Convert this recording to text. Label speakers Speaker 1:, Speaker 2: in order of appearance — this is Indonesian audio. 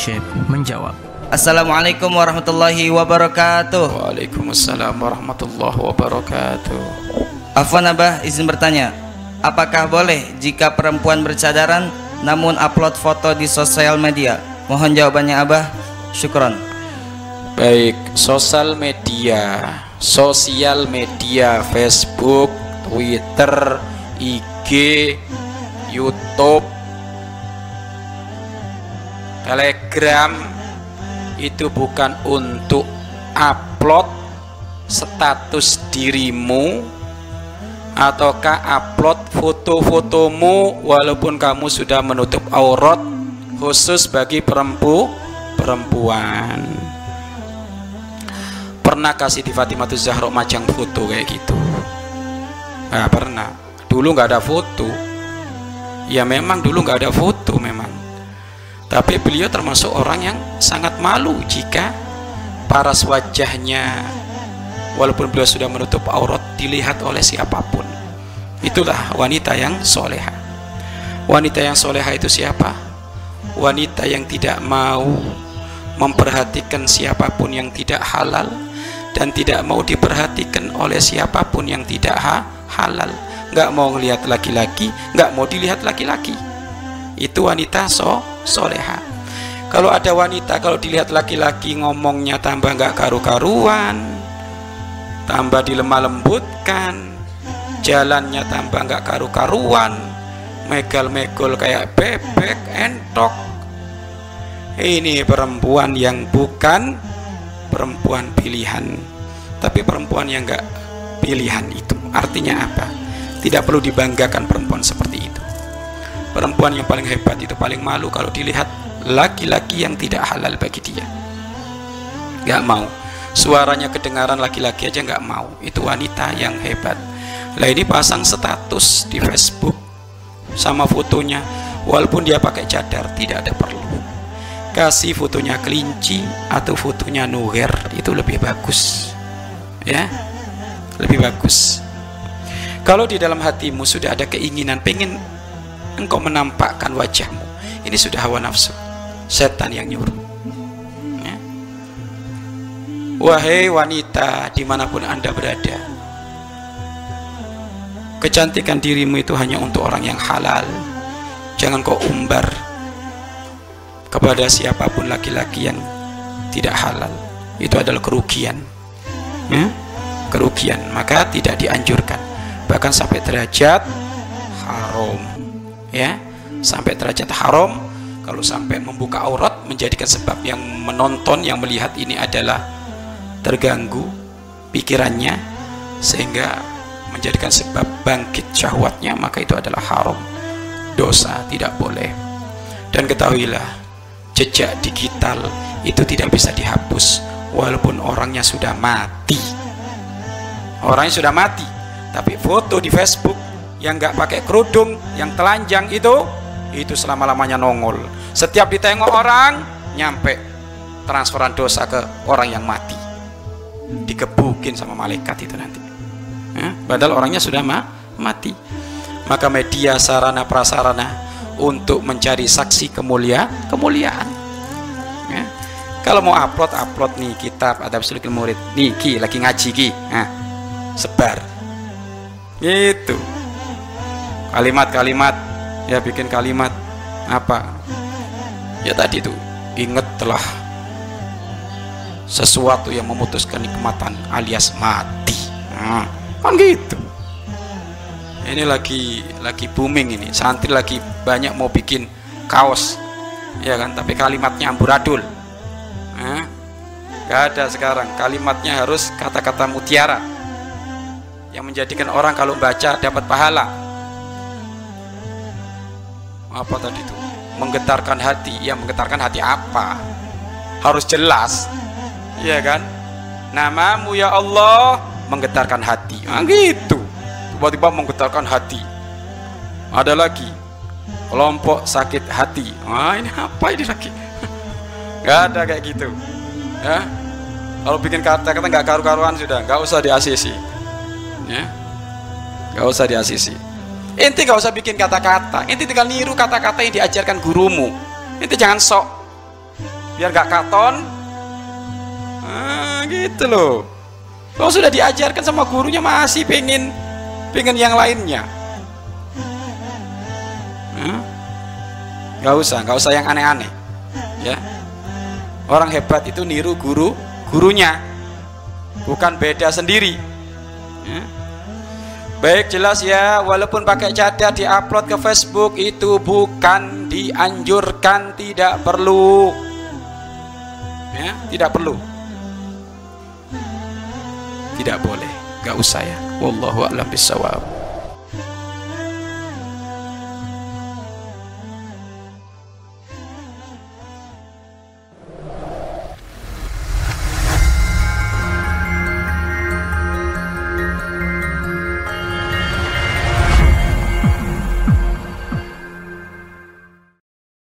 Speaker 1: Syekh menjawab.
Speaker 2: Assalamualaikum warahmatullahi wabarakatuh.
Speaker 3: Waalaikumsalam warahmatullahi wabarakatuh.
Speaker 2: Afwan Abah izin bertanya, apakah boleh jika perempuan bercadaran namun upload foto di sosial media? Mohon jawabannya Abah. Syukron.
Speaker 3: Baik, sosial media, sosial media Facebook, Twitter, IG, YouTube, Telegram itu bukan untuk upload status dirimu ataukah upload foto-fotomu walaupun kamu sudah menutup aurat khusus bagi perempu perempuan. Pernah kasih di Fatimah Zahra macang foto kayak gitu? Nah, pernah. Dulu nggak ada foto. Ya memang dulu nggak ada foto memang tapi beliau termasuk orang yang sangat malu jika paras wajahnya walaupun beliau sudah menutup aurat dilihat oleh siapa pun. Itulah wanita yang soleha. Wanita yang soleha itu siapa? Wanita yang tidak mau memperhatikan siapa pun yang tidak halal dan tidak mau diperhatikan oleh siapa pun yang tidak ha halal. Nggak mau melihat laki-laki, nggak mau dilihat laki-laki. Itu wanita so soleha. Kalau ada wanita kalau dilihat laki-laki ngomongnya tambah nggak karu-karuan tambah dilemah lembutkan jalannya tambah nggak karu-karuan megal-megol kayak bebek entok. Ini perempuan yang bukan perempuan pilihan tapi perempuan yang nggak pilihan itu. Artinya apa? Tidak perlu dibanggakan perempuan seperti perempuan yang paling hebat itu paling malu kalau dilihat laki-laki yang tidak halal bagi dia. Gak mau. Suaranya kedengaran laki-laki aja gak mau. Itu wanita yang hebat. Lah ini pasang status di Facebook sama fotonya. Walaupun dia pakai cadar tidak ada perlu. Kasih fotonya kelinci atau fotonya nuher itu lebih bagus. Ya lebih bagus. Kalau di dalam hatimu sudah ada keinginan pengen engkau menampakkan wajahmu. Ini sudah hawa nafsu setan yang nyuruh. Ya. wahai wanita di mana pun anda berada kecantikan dirimu itu hanya untuk orang yang halal. Jangan kau umbar kepada siapa pun laki-laki yang tidak halal. Itu adalah kerugian. Ya? kerugian. Maka tidak dianjurkan. Bahkan sampai derajat haram ya sampai derajat haram. Kalau sampai membuka aurat menjadikan sebab yang menonton yang melihat ini adalah terganggu pikirannya sehingga menjadikan sebab bangkit syahwatnya maka itu adalah haram. Dosa tidak boleh. Dan ketahuilah jejak digital itu tidak bisa dihapus walaupun orangnya sudah mati. Orangnya sudah mati tapi foto di Facebook yang nggak pakai kerudung yang telanjang itu itu selama lamanya nongol. Setiap ditengok orang nyampe transferan dosa ke orang yang mati. Dikebukin sama malaikat itu nanti. Ya? padahal orangnya sudah ma mati. Maka media sarana prasarana untuk mencari saksi kemulia kemuliaan. Ya? kalau mau upload upload nih kitab adab sulikil murid. Nih ki lagi ngaji ki. Nah, sebar. Gitu kalimat-kalimat. Ya bikin kalimat. Apa? Ya tadi itu ingat telah sesuatu yang memutuskan nikmatan alias mati. Nah, kan gitu. Ini lagi lagi booming ini. Santri lagi banyak mau bikin kaos. Ya kan? Tapi kalimatnya amburadul. Nah, gak ada sekarang. Kalimatnya harus kata-kata mutiara. Yang menjadikan orang kalau baca dapat pahala apa tadi itu? Menggetarkan hati. Ya menggetarkan hati apa? Harus jelas. Ya kan? Namamu ya Allah menggetarkan hati. Nah, gitu. Tiba-tiba menggetarkan hati. Ada lagi. Kelompok sakit hati. Ah ini apa ini lagi nggak ada kayak gitu. Ya? Kalau bikin kata-kata nggak karu-karuan sudah. Nggak usah di ACC ya? Nggak usah di ACC Inti gak usah bikin kata-kata. Inti tinggal niru kata-kata yang diajarkan gurumu. Inti jangan sok. biar gak katon ah, gitu loh kalau sudah diajarkan sama gurunya masih pengen pengen yang lainnya hmm? Gak usah, gak usah yang aneh-aneh ya orang hebat itu niru guru gurunya bukan beda sendiri ya. Baik jelas ya walaupun pakai cadar diupload ke Facebook itu bukan dianjurkan tidak perlu. Ya tidak perlu. Tidak boleh gak usah ya. Wallahu a'lam bisawab